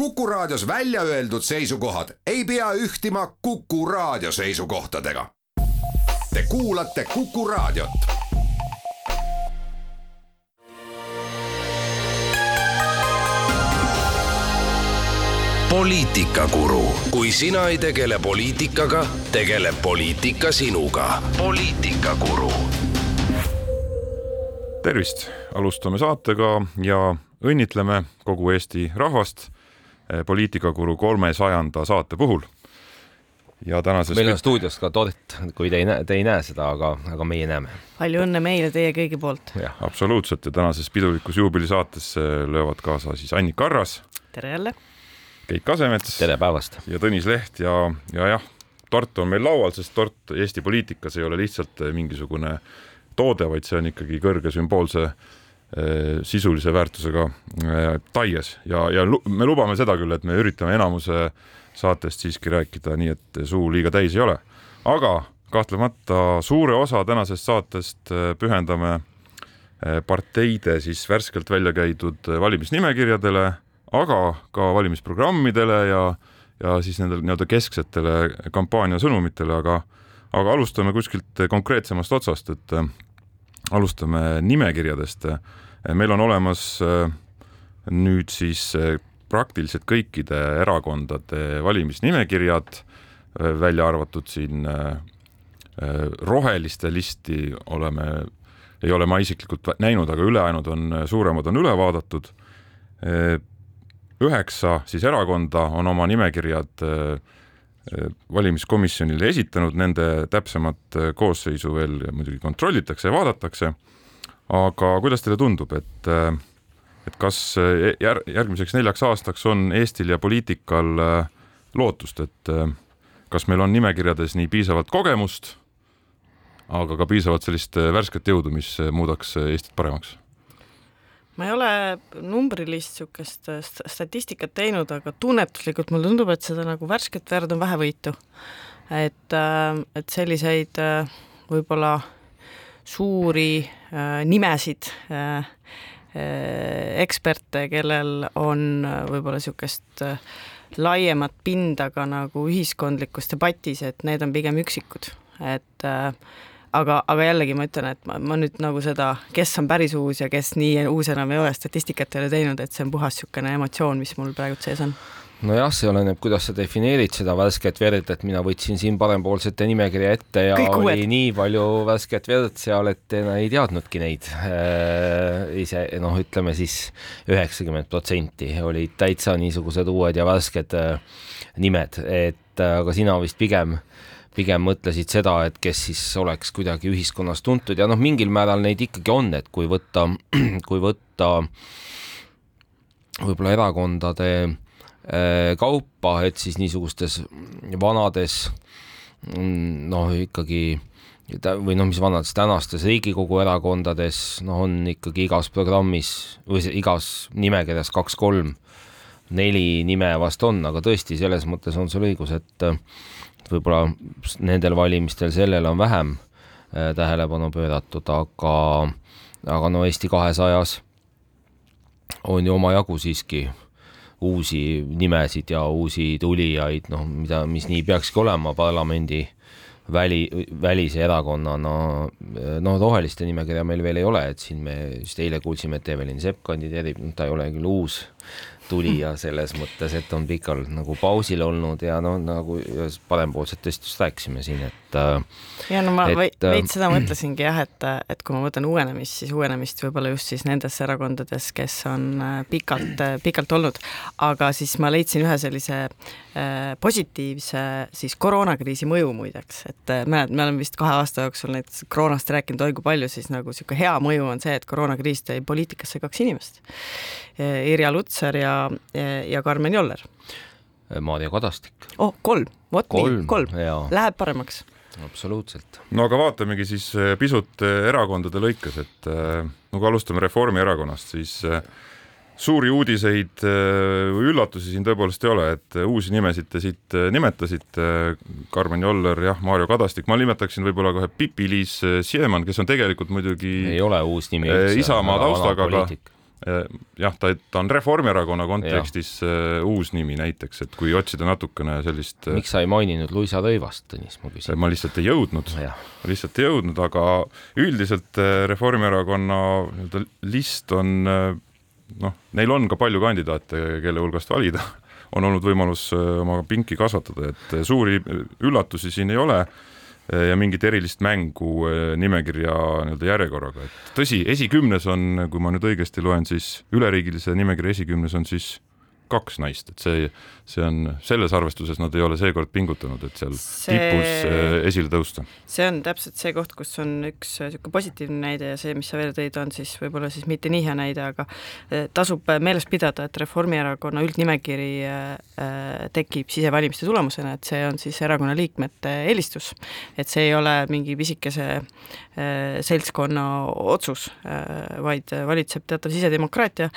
Kuku Raadios välja öeldud seisukohad ei pea ühtima Kuku Raadio seisukohtadega. Te kuulate Kuku Raadiot. poliitikakuru, kui sina ei tegele poliitikaga, tegeleb poliitika sinuga. poliitikakuru. tervist, alustame saatega ja õnnitleme kogu Eesti rahvast poliitikakuru kolmesajanda saate puhul. ja tänases meil on stuudios ka tort, kui te ei näe, te ei näe seda, aga, aga meie näeme. palju õnne meile teie kõigi poolt. absoluutselt ja tänases pidulikus juubelisaates löövad kaasa siis Annika Arras. tere jälle Keit Kasemets. tere päevast! ja Tõnis Leht ja, ja jah, tort on meil laual, sest tort Eesti poliitikas ei ole lihtsalt mingisugune toode, vaid see on ikkagi kõrge sümboolse eh, sisulise väärtusega eh, taies ja, ja me lubame seda küll, et me üritame enamuse saatest siiski rääkida nii, et suu liiga täis ei ole. aga kahtlemata suure osa tänasest saatest eh, pühendame parteide siis värskelt välja käidud valimisnimekirjadele aga ka valimisprogrammidele ja, ja siis nendele nii-öelda kesksetele kampaania sõnumitele, aga, aga alustame kuskilt konkreetsemast otsast, et äh, alustame nimekirjadest. meil on olemas äh, nüüd siis äh, praktiliselt kõikide erakondade valimisnimekirjad, välja arvatud siin roheliste listi oleme, ei ole ma isiklikult näinud, aga ülejäänud on, suuremad on üle vaadatud üheksa siis erakonda on oma nimekirjad äh, äh, valimiskomisjonile esitanud, nende täpsemat äh, koosseisu veel muidugi kontrollitakse ja vaadatakse. aga kuidas teile tundub, et, et kas jär, järgmiseks neljaks aastaks on Eestil ja poliitikal lootust, et kas meil on nimekirjades nii piisavalt kogemust, aga ka piisavalt sellist värsket jõudu, mis muudaks Eestit paremaks? Ma ei ole numbrilist niisugust äh, statistikat teinud, aga tunnetuslikult mulle tundub, et seda nagu värsket verd on vähevõitu. et, äh, et selliseid äh, võib-olla suuri nimesid, eksperte, kellel on võib-olla niisugust laiemat pinda ka nagu ühiskondlikus debatis, et need on pigem üksikud, et äh, aga, aga jällegi ma ütlen, et ma, ma nüüd nagu seda, kes on päris uus ja kes nii uus enam ei ole, statistikat ei ole teinud, et see on puhas niisugune emotsioon, mis mul praegu sees on. Nojah, see oleneb, kuidas sa defineerid seda värsket verd, et mina võtsin siin parempoolsete nimekirja ette ja Kõik oli uued. nii palju värsket verd seal, et ei teadnudki neid. Äh, ise, noh, ütleme siis üheksakümmend protsenti olid täitsa niisugused uued ja värsked äh, nimed, et äh, aga sina vist pigem äh, pigem mõtlesid seda, et kes siis oleks kuidagi ühiskonnas tuntud ja noh, mingil määral neid ikkagi on, et kui võtta, kui võtta võib-olla erakondade äh, kaupa, et siis niisugustes vanades noh, ikkagi või noh, mis vanades tänastes Riigikogu erakondades, noh, on ikkagi igas programmis või igas nimekirjas kaks-kolm, neli nime vast on, aga tõesti, selles mõttes on sul õigus, et võib-olla nendel valimistel sellele on vähem äh, tähelepanu pööratud, aga, aga no Eesti kahesajas on ju omajagu siiski uusi nimesid ja uusi tulijaid, noh, mida, mis nii peakski olema parlamendi väli, välise erakonnana, no roheliste nimekirja meil veel ei ole, et siin me just eile kuulsime, et Evelin Sepp kandideerib, ta ei ole küll uus tulija selles mõttes, et on pikalt nagu pausil olnud ja no nagu parempoolsetest just rääkisime siin, et. Äh, ja no ma et, äh, veits seda mõtlesingi jah, et, et kui ma mõtlen uuenemist, siis uuenemist võib-olla just siis nendes erakondades, kes on äh, pikalt, pikalt olnud, aga siis ma leidsin ühe sellise äh, positiivse siis koroonakriisi mõju muideks, et mäletad, me oleme vist kahe aasta jooksul näiteks koroonast rääkinud oi kui palju, siis nagu niisugune hea mõju on see, et koroonakriis tõi poliitikasse kaks inimest. Irja Lutsar ja ja Karmen Joller. Maarja Kadastik. oh, kolm, vot nii, kolm, läheb paremaks. Absoluutselt. no aga vaatamegi siis eh, pisut eh, erakondade lõikes, et eh, no kui alustame Reformierakonnast, siis suuri uudiseid või üllatusi siin tõepoolest ei ole, et uusi nimesid te siit nimetasite, Karmen Joller, jah, Mario Kadastik, ma nimetaksin võib-olla kohe Pipi-Liis Siemann, kes on tegelikult muidugi ei ole uus nimi üldse, Isamaa taustaga, aga jah, ta, ta on Reformierakonna kontekstis ja. uus nimi näiteks, et kui otsida natukene sellist miks sa ei maininud Luisa Rõivast, Tõnis, ma küsin? ma lihtsalt ei jõudnud, ma lihtsalt ei jõudnud, aga üldiselt Reformierakonna nii-öelda list on noh, neil on ka palju kandidaate, kelle hulgast valida on olnud võimalus oma pinki kasvatada, et suuri üllatusi siin ei ole ja mingit erilist mängu eh, nimekirja nii-öelda järjekorraga, et tõsi, esikümnes on, kui ma nüüd õigesti loen, siis üleriigilise nimekirja esikümnes on siis kaks naist, et see, see on selles arvestuses nad ei ole seekord pingutanud, et seal see, tipus eh, esile tõusta. see on täpselt see koht, kus on üks niisugune positiivne näide ja see, mis sa veel tõid, on siis võib-olla siis mitte nii hea näide, aga eh, tasub meeles pidada, et Reformierakonna üldnimekiri tekib sisevalimiste tulemusena, et see on siis erakonna liikmete eelistus. et see ei ole mingi pisikese seltskonna otsus, vaid valitseb teatav sisedemokraatia,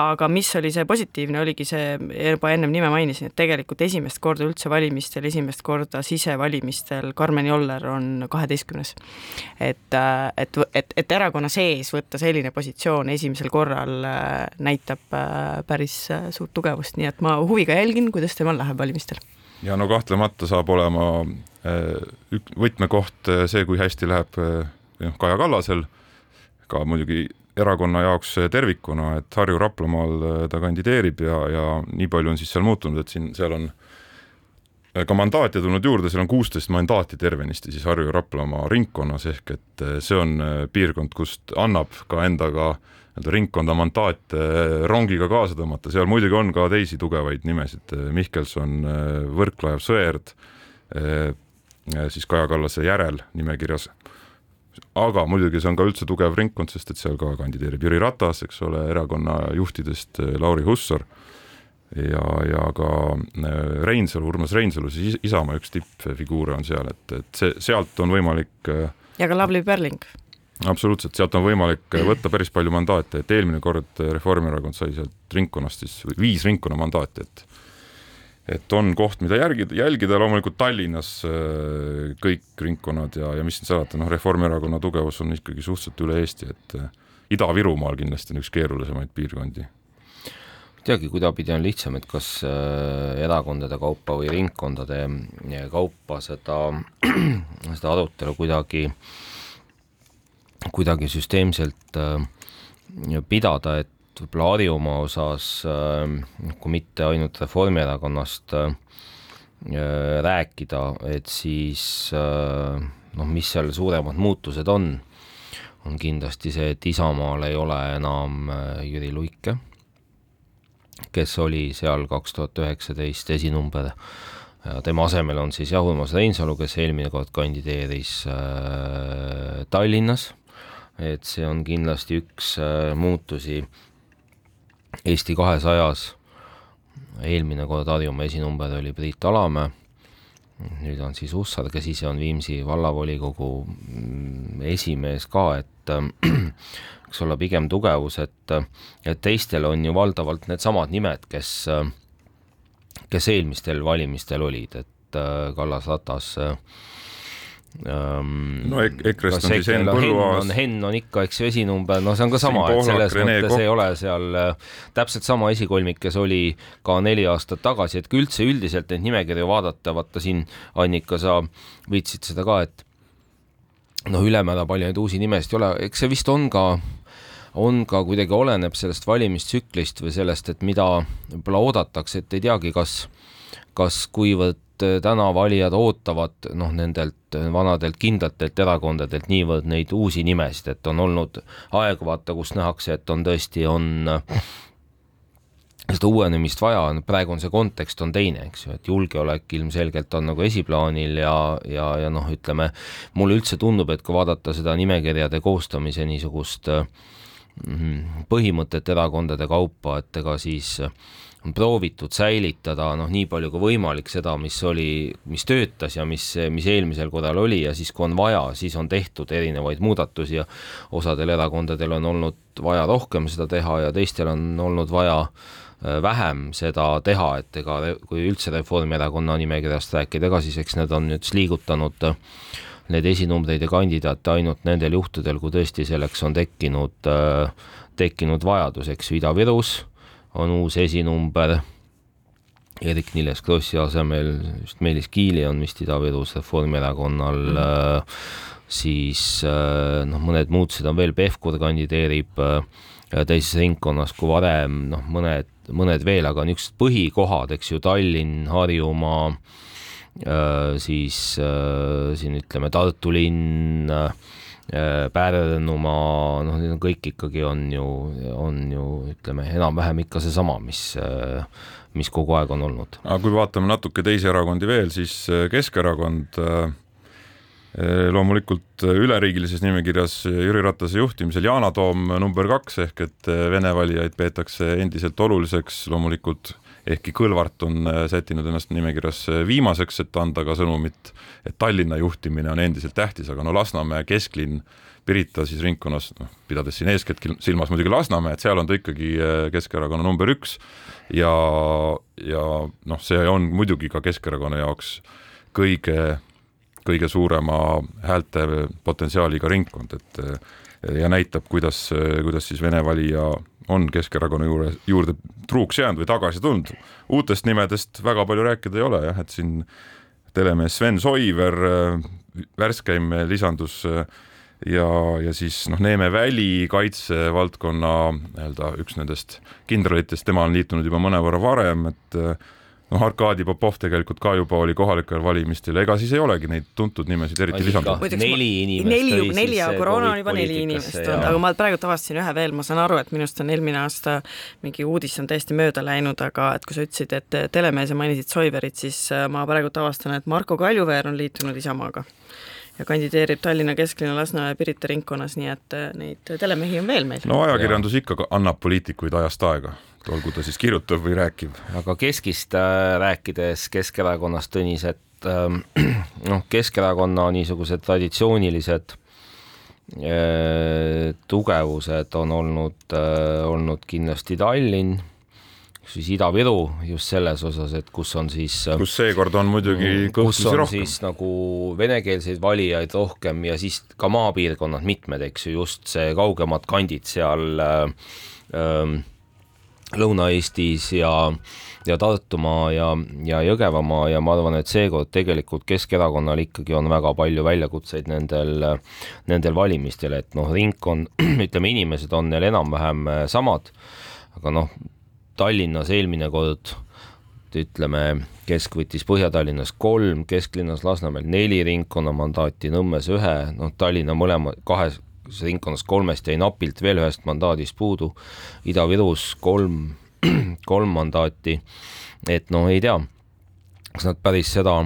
aga mis oli see positiivne, oligi see juba ennem nime mainisin, et tegelikult esimest korda üldse valimistel, esimest korda sisevalimistel Karmen Joller on kaheteistkümnes. et, et, et, et erakonna sees võtta selline positsioon esimesel korral äh, näitab äh, päris äh, suurt tugevust, nii et ma huviga jälgin, kuidas temal läheb valimistel. ja no kahtlemata saab olema võtmekoht see, kui hästi läheb noh, Kaja Kallasel, ka muidugi erakonna jaoks tervikuna, et Harju Raplamaal äh, ta kandideerib ja, ja nii palju on siis seal muutunud, et siin, seal on äh, ka mandaate tulnud juurde, seal on kuusteist mandaati tervenisti siis Harju ja Raplamaa ringkonnas, ehk et äh, see on piirkond, kust annab ka endaga nii-öelda ringkonda mandaate rongiga kaasa tõmmata, seal muidugi on ka teisi tugevaid nimesid, Mihkelson, Võrklaev, Sõerd, siis Kaja Kallase järel nimekirjas aga muidugi see on ka üldse tugev ringkond, sest et seal ka kandideerib Jüri Ratas, eks ole, erakonna juhtidest eh, Lauri Hussar ja, ja ka eh, Reinsalu, Urmas Reinsalu, siis Isamaa üks tippfiguure on seal, et, et see, sealt on võimalik eh, ja ka Lavly Perling. absoluutselt, sealt on võimalik võtta päris palju mandaate, et eelmine kord Reformierakond sai sealt ringkonnast siis viis ringkonna mandaati, et et on koht, mida järgida, jälgida, loomulikult Tallinnas äh, kõik ringkonnad ja, ja mis siin salata, noh, Reformierakonna tugevus on ikkagi suhteliselt üle Eesti, et äh, Ida-Virumaal kindlasti on üks keerulisemaid piirkondi. ei teagi, kuidapidi on lihtsam, et kas äh, erakondade kaupa või ringkondade kaupa seda, seda arutelu kuidagi, kuidagi süsteemselt pidada, et Harjumaa osas, noh, kui mitte ainult Reformierakonnast äh, rääkida, et siis äh, noh, mis seal suuremad muutused on, on kindlasti see, et Isamaal ei ole enam Jüri Luike, kes oli seal kaks tuhat üheksateist esinumber. Ja tema asemel on siis jah, Urmas Reinsalu, kes eelmine kord kandideeris äh, Tallinnas, et see on kindlasti üks äh, muutusi Eesti kahesajas. Eelmine kord Harjumaa esinumber oli Priit Alamäe, nüüd on siis Hussar, kes ise on Viimsi vallavolikogu mm, esimees ka, et eks ole, pigem tugevus, et, et teistel on ju valdavalt needsamad nimed, kes, kes eelmistel valimistel olid, et Kallas, Ratas äh, no ek EKRE-st on siis Henn Põlluaas. Henn on ikka, eks ju, esinumber, no see on ka sama, et selles Rene mõttes Kopp. ei ole seal äh, täpselt sama esikolmik, kes oli ka neli aastat tagasi, et kui üldse üldiselt neid nimekirju vaadata, vaata siin, Annika, sa viitsid seda ka, et noh, ülemäära palju neid uusi nimesid ei ole, eks see vist on ka on ka kuidagi oleneb sellest valimistsüklist või sellest, et mida võib-olla oodatakse, et ei teagi, kas, kas kuivõrd et täna valijad ootavad noh, nendelt vanadelt kindlatelt erakondadelt niivõrd neid uusi nimesid, et on olnud aegu vaata, kus nähakse, et on tõesti, on seda uuenemist vaja, praegu on see kontekst on teine, eks ju, et julgeolek ilmselgelt on nagu esiplaanil ja, ja, ja noh, ütleme, mulle üldse tundub, et kui vaadata seda nimekirjade koostamise niisugust mm, põhimõtet erakondade kaupa, et ega siis äh, on proovitud säilitada noh, nii palju kui võimalik seda, mis oli, mis töötas ja mis, mis eelmisel korral oli ja siis, kui on vaja, siis on tehtud erinevaid muudatusi ja osadel erakondadel on olnud vaja rohkem seda teha ja teistel on olnud vaja äh, vähem seda teha, et ega kui üldse Reformierakonna nimekirjast rääkida, ega siis eks need on nüüd liigutanud äh, need esinumbreid ja kandidaate ainult nendel juhtudel, kui tõesti selleks on tekkinud äh, tekkinud vajadus, eks ju, Ida-Virus on uus esinumber. Eerik-Niiles Krossi asemel just Meelis Kiili on vist Ida-Virus Reformierakonnal mm. -hmm. siis noh, mõned muutused on veel, Pevkur kandideerib teises ringkonnas kui varem, noh, mõned, mõned veel, aga niisugused põhikohad, eks ju, Tallinn, Harjumaa Äh, siis äh, siin ütleme Tartu linn, äh, Pärnumaa, noh, need on kõik ikkagi on ju, on ju ütleme enam-vähem ikka seesama, mis, mis kogu aeg on olnud. aga kui vaatame natuke teisi erakondi veel, siis Keskerakond loomulikult üleriigilises nimekirjas Jüri Ratase juhtimisel Yana Toom number kaks ehk et Vene valijaid peetakse endiselt oluliseks, loomulikult ehkki Kõlvart on äh, sättinud ennast nimekirjas äh, viimaseks, et anda ka sõnumit, et Tallinna juhtimine on endiselt tähtis, aga no Lasnamäe kesklinn, Pirita siis ringkonnas, noh, pidades siin eeskätt silmas muidugi Lasnamäed, seal on ta ikkagi äh, Keskerakonna number üks. Ja, ja noh, see on muidugi ka Keskerakonna jaoks kõige, kõige suurema häälte potentsiaaliga ringkond, et ja näitab, kuidas, kuidas siis Vene valija on Keskerakonna juurde, juurde truuks jäänud või tagasi tulnud. uutest nimedest väga palju rääkida ei ole jah, et siin telemees Sven Soiver, värskeim lisandus ja, ja siis noh, Neeme Väli kaitsevaldkonna nii-öelda üks nendest kindralitest, tema on liitunud juba mõnevõrra varem, et noh, Arkadi Popov tegelikult ka juba oli kohalikel valimistel, ega siis ei olegi neid tuntud nimesid eriti lisandunud. neli inimest. neli, neli ja koroona on juba neli inimest olnud, aga ma praegu avastasin ühe veel, ma saan aru, et minust on eelmine aasta mingi uudis on täiesti mööda läinud, aga et kui sa ütlesid, et telemees ja mainisid Soiverit, siis äh, ma praegu avastan, et Marko Kaljuveer on liitunud Isamaaga ja kandideerib Tallinna kesklinna Lasnamäe Pirita ringkonnas, nii et äh, neid telemehi on veel meil. no ajakirjandus ikka annab poliitikuid ajast aega olgu ta siis kirjutav või rääkiv. aga keskist äh, rääkides Keskerakonnast, Tõnis, et äh, noh, Keskerakonna niisugused traditsioonilised äh, tugevused on olnud olnud kindlasti Tallinn, siis Ida-Viru just selles osas, et kus on siis äh, kus seekord on muidugi kõhklusi rohkem. siis nagu venekeelseid valijaid rohkem ja siis ka maapiirkonnad mitmed, eks ju, just see kaugemad kandid seal äh, äh, Lõuna-Eestis ja, ja Tartumaa ja, ja Jõgevamaa ja ma arvan, et seekord tegelikult Keskerakonnal ikkagi on väga palju väljakutseid nendel, nendel valimistel, et noh, ringkond, ütleme, inimesed on neil enam-vähem samad, aga noh, Tallinnas eelmine kord ütleme, Kesk võttis Põhja-Tallinnas kolm, kesklinnas Lasnamäel neli ringkonnamandaati, Nõmmes ühe, noh, Tallinna mõlema, kahes ringkonnast kolmest jäi napilt veel ühest mandaadist puudu, Ida-Virus kolm, kolm mandaati, et noh, ei tea, kas nad päris seda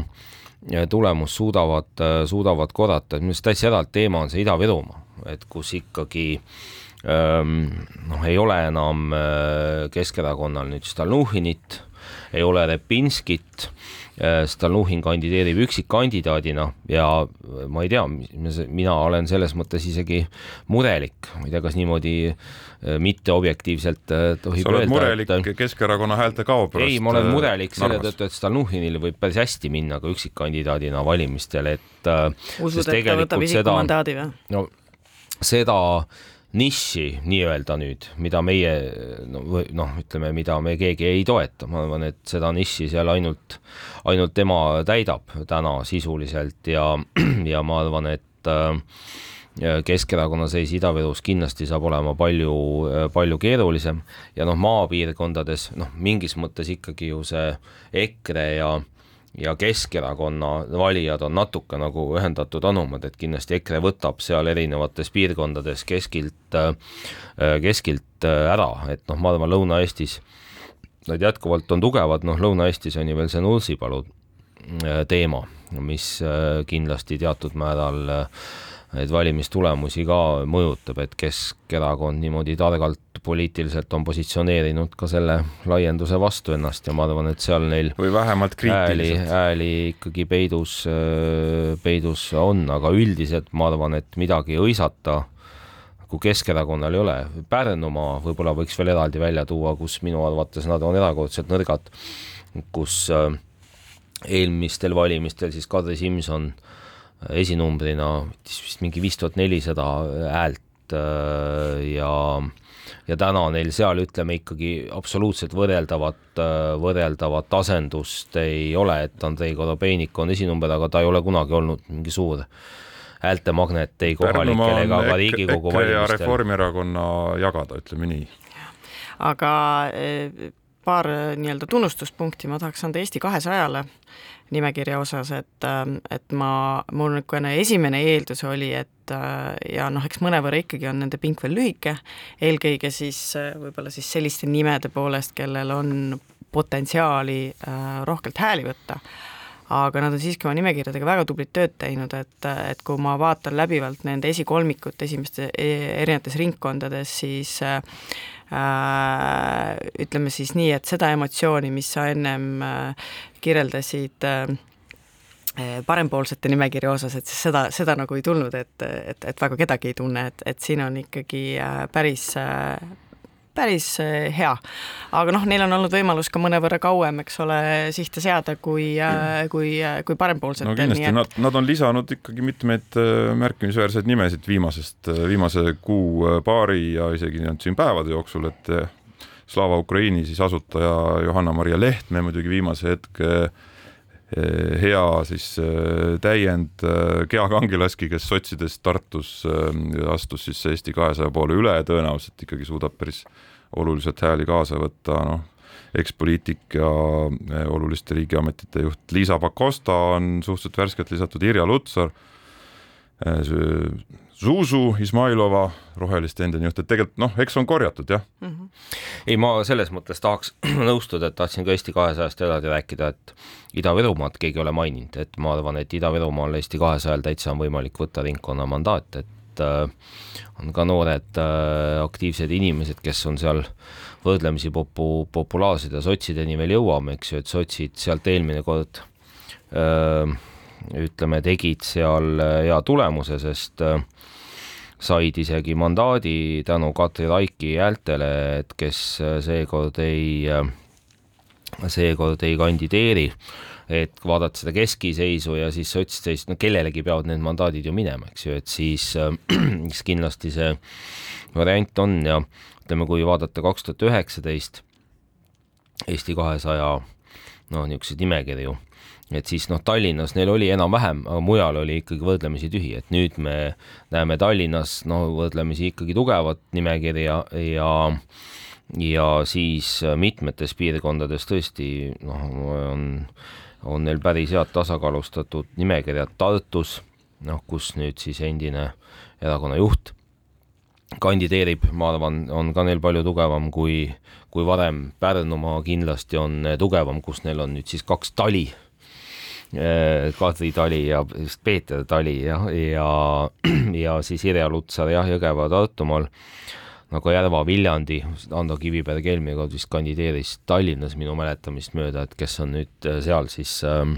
tulemust suudavad, suudavad korrata, minu arust täitsa eraldi teema on see Ida-Virumaa, et kus ikkagi noh, ei ole enam äh, Keskerakonnal nüüd Stalnuhhinit, ei ole Repinskit Äh, Stalnuhhin kandideerib üksikkandidaadina ja ma ei tea, mina olen selles mõttes isegi murelik, ma ei tea, kas niimoodi äh, mitteobjektiivselt äh, tohib öelda. sa oled murelik et... Keskerakonna häälte kao pärast? ei, ma olen murelik selle tõttu, et Stalnuhhinil võib päris hästi minna ka üksikkandidaadina valimistel, et usud, et ta võtab isikumandaadi või? no seda nišši nii-öelda nüüd, mida meie no, noh, ütleme, mida me keegi ei toeta, ma arvan, et seda nišši seal ainult, ainult tema täidab täna sisuliselt ja, ja ma arvan, et äh, Keskerakonna seis Ida-Virus kindlasti saab olema palju, palju keerulisem. Ja noh, maapiirkondades noh, mingis mõttes ikkagi ju see EKRE ja ja Keskerakonna valijad on natuke nagu ühendatud anumad, et kindlasti EKRE võtab seal erinevates piirkondades keskilt, äh, keskilt äh, ära, et noh, ma arvan, Lõuna-Eestis nad jätkuvalt on tugevad, noh, Lõuna-Eestis on ju veel see Nursipalu äh, teema, mis kindlasti teatud määral neid valimistulemusi ka mõjutab, et Keskerakond niimoodi targalt poliitiliselt on positsioneerinud ka selle laienduse vastu ennast ja ma arvan, et seal neil või vähemalt kriitiliselt. hääli, hääli ikkagi peidus, peidus on, aga üldiselt ma arvan, et midagi õisata kui Keskerakonnal ei ole. Pärnumaa võib-olla võiks veel eraldi välja tuua, kus minu arvates nad on erakordselt nõrgad, kus eelmistel valimistel siis Kadri Simson esinumbrina vist mingi viis tuhat nelisada häält et ja ja täna neil seal ütleme ikkagi absoluutselt võrreldavat, võrreldavat asendust ei ole, et Andrei Korobeinik on esinumber, aga ta ei ole kunagi olnud mingi suur häältemagnet ei kohalikel ega ka Riigikogu valimistel. Reformierakonna jagada, ütleme nii. aga eh, paar nii-öelda tunnustuspunkti ma tahaks anda Eesti kahesajale nimekirja osas, et, eh, et ma, mul niisugune esimene eeldus oli, et ja noh, eks mõnevõrra ikkagi on nende pink veel lühike, eelkõige siis võib-olla siis selliste nimede poolest, kellel on potentsiaali rohkelt hääli võtta. Aga nad on siiski oma nimekirjadega väga tublit tööd teinud, et, et kui ma vaatan läbivalt nende esikolmikut esimeste e-, erinevates ringkondades, siis äh, ütleme siis nii, et seda emotsiooni, mis sa ennem äh, kirjeldasid äh, parempoolsete nimekirja osas, et siis seda, seda nagu ei tulnud, et, et, et väga kedagi ei tunne, et, et siin on ikkagi äh, päris äh, päris eh, hea. aga noh, neil on olnud võimalus ka mõnevõrra kauem, eks ole, sihte seada kui, eh, kui, eh, kui parempoolsetel. no kindlasti, et... nad, nad on lisanud ikkagi mitmeid märkimisväärseid nimesid viimasest, viimase kuu-paari ja isegi nüüd siin päevade jooksul, et Slava Ukraini siis asutaja Johanna-Maria Lehtme muidugi viimase hetke hea siis täiend Gea Kangilaski, kes sotsidest Tartus astus siis Eesti kahesaja poole üle tõenäoliselt ikkagi suudab päris oluliselt hääli kaasa võtta, noh, ekspoliitik ja eh, oluliste riigiametite juht Liisa Pakosta on suhteliselt värskelt lisatud Irja Lutsar, eh, Zuzu Izmailova, Roheliste endine juht, et tegelikult noh, eks on korjatud jah mm. -hmm. ei, ma selles mõttes tahaks nõustuda, et tahtsin ka Eesti kahesajast edasi rääkida, et Ida-Virumaad keegi ei ole maininud, et ma arvan, et Ida-Virumaal Eesti kahesajal täitsa on võimalik võtta ringkonna mandaat, et äh, on ka noored äh, aktiivsed inimesed, kes on seal võrdlemisi popu-, populaarsed ja sotsideni veel jõuame, eks ju, et sotsid sealt eelmine kord öö, äh, ütleme, tegid seal äh, hea tulemuse, sest said isegi mandaadi tänu Katri Raiki häältele, et kes seekord ei, seekord ei kandideeri. Et vaadata seda keskiseisu ja siis sotsseis, no kellelegi peavad need mandaadid ju minema, eks ju, et siis, äh, siis kindlasti see variant on ja ütleme, kui vaadata kaks tuhat üheksateist Eesti kahesaja noh, niisuguseid nimekirju, et siis noh, Tallinnas neil oli enam-vähem, aga mujal oli ikkagi võrdlemisi tühi, et nüüd me näeme Tallinnas no võrdlemisi ikkagi tugevat nimekirja ja ja siis mitmetes piirkondades tõesti noh, on on neil päris head tasakaalustatud nimekirjad Tartus, noh, kus nüüd siis endine erakonna juht kandideerib, ma arvan, on ka neil palju tugevam kui, kui varem. Pärnumaa kindlasti on tugevam, kus neil on nüüd siis kaks tali. Eh, Kadri Tali ja Peeter Tali ja, ja, ja siis Irja Lutsar jah, Jõgeva Tartumaal. Nagu Järva, Viljandi, Ando Kiviberg eelmine kord vist kandideeris Tallinnas minu mäletamist mööda, et kes on nüüd äh, seal siis ähm,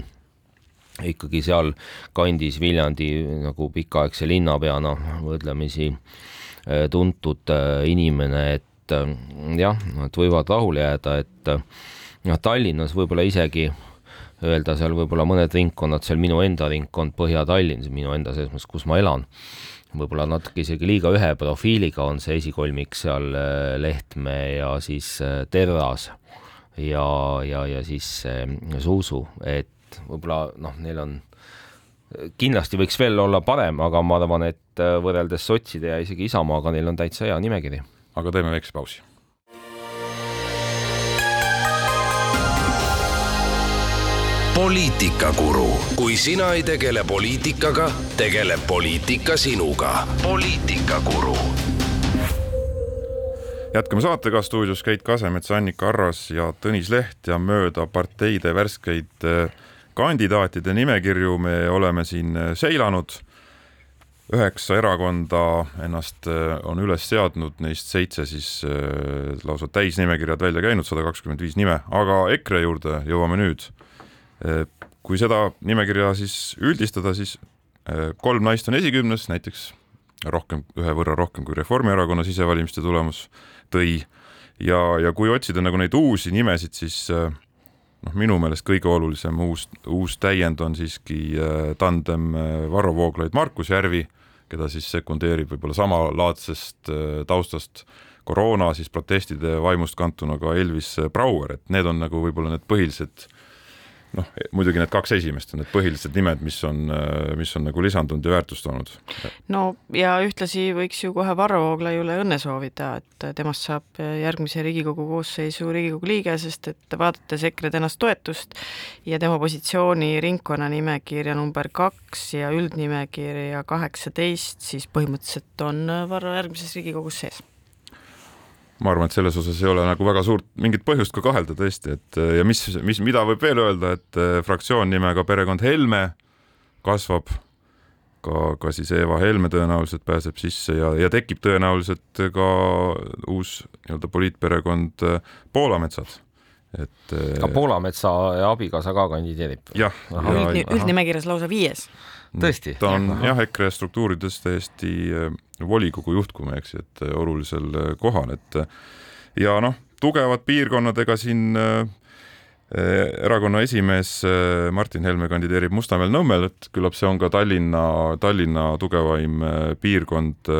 ikkagi seal kandis Viljandi nagu pikaaegse linnapeana võrdlemisi äh, tuntud äh, inimene, et äh, jah, et võivad rahule jääda, et äh, noh, Tallinnas võib-olla isegi öelda seal võib-olla mõned ringkonnad, seal minu enda ringkond Põhja-Tallinn, minu enda selles mõttes, kus ma elan võib-olla natuke isegi liiga ühe profiiliga on see esikolmik seal äh, Lehtme ja siis äh, Terras ja, ja, ja siis Zuzu, et võib-olla noh, neil on, kindlasti võiks veel olla parem, aga ma arvan, et äh, võrreldes sotside ja isegi Isamaaga, neil on täitsa hea nimekiri. aga teeme väikse pausi poliitikakuru, kui sina ei tegele poliitikaga, tegeleb poliitika sinuga. poliitikakuru. jätkame saatega stuudios Keit Kasemets, Annika Arras ja Tõnis Leht ja mööda parteide värskeid eh, kandidaatide nimekirju me oleme siin eh, seilanud. üheksa erakonda ennast eh, on üles seadnud, neist seitse siis lausa täisnimekirjad välja käinud, sada kakskümmend viis nime, aga EKRE juurde jõuame nüüd kui seda nimekirja siis üldistada, siis äh, kolm naist on esikümnes, näiteks rohkem, ühe võrra rohkem kui Reformierakonna sisevalimiste tulemus tõi. ja, ja kui otsida nagu neid uusi nimesid, siis äh, noh, minu meelest kõige olulisem uus, uus täiend on siiski tandem Varro Vooglaid, Markus Järvi, keda siis sekundeerib võib-olla samalaadsest taustast koroona siis protestide vaimust kantuna ka Elvis Brouer, et need on nagu võib-olla need põhilised noh, muidugi need kaks esimest on need põhilised nimed, mis on, mis on nagu lisandunud ja väärtust toonud. no ja ühtlasi võiks ju kohe Varro Vooglaiule õnne soovida, et temast saab järgmise Riigikogu koosseisu Riigikogu liige, sest et vaadates EKRE tänast toetust ja tema positsiooni ringkonnanimekirja number kaks ja üldnimekirja kaheksateist, siis põhimõtteliselt on Varro järgmises Riigikogus sees ma arvan, et selles osas ei ole nagu väga suurt mingit põhjust ka kahelda tõesti, et ja mis, mis, mida võib veel öelda, et äh, fraktsioon nimega Perekond Helme kasvab, ka, ka siis Eva Helme tõenäoliselt pääseb sisse ja, ja tekib tõenäoliselt ka uus nii-öelda poliitperekond äh, Poolametsad et ka Poolametsa abikaasa ka kandideerib? jah. üldnimekirjas lausa viies tõesti? ta on jah, jah, EKRE struktuurides täiesti äh, volikogu juht, kui ma ei eksi, et äh, olulisel äh, kohal, et ja noh, tugevad piirkonnad, ega siin erakonna esimees Martin Helme kandideerib Mustamäel Nõmmel, et küllap see on ka Tallinna, Tallinna tugevaim piirkond.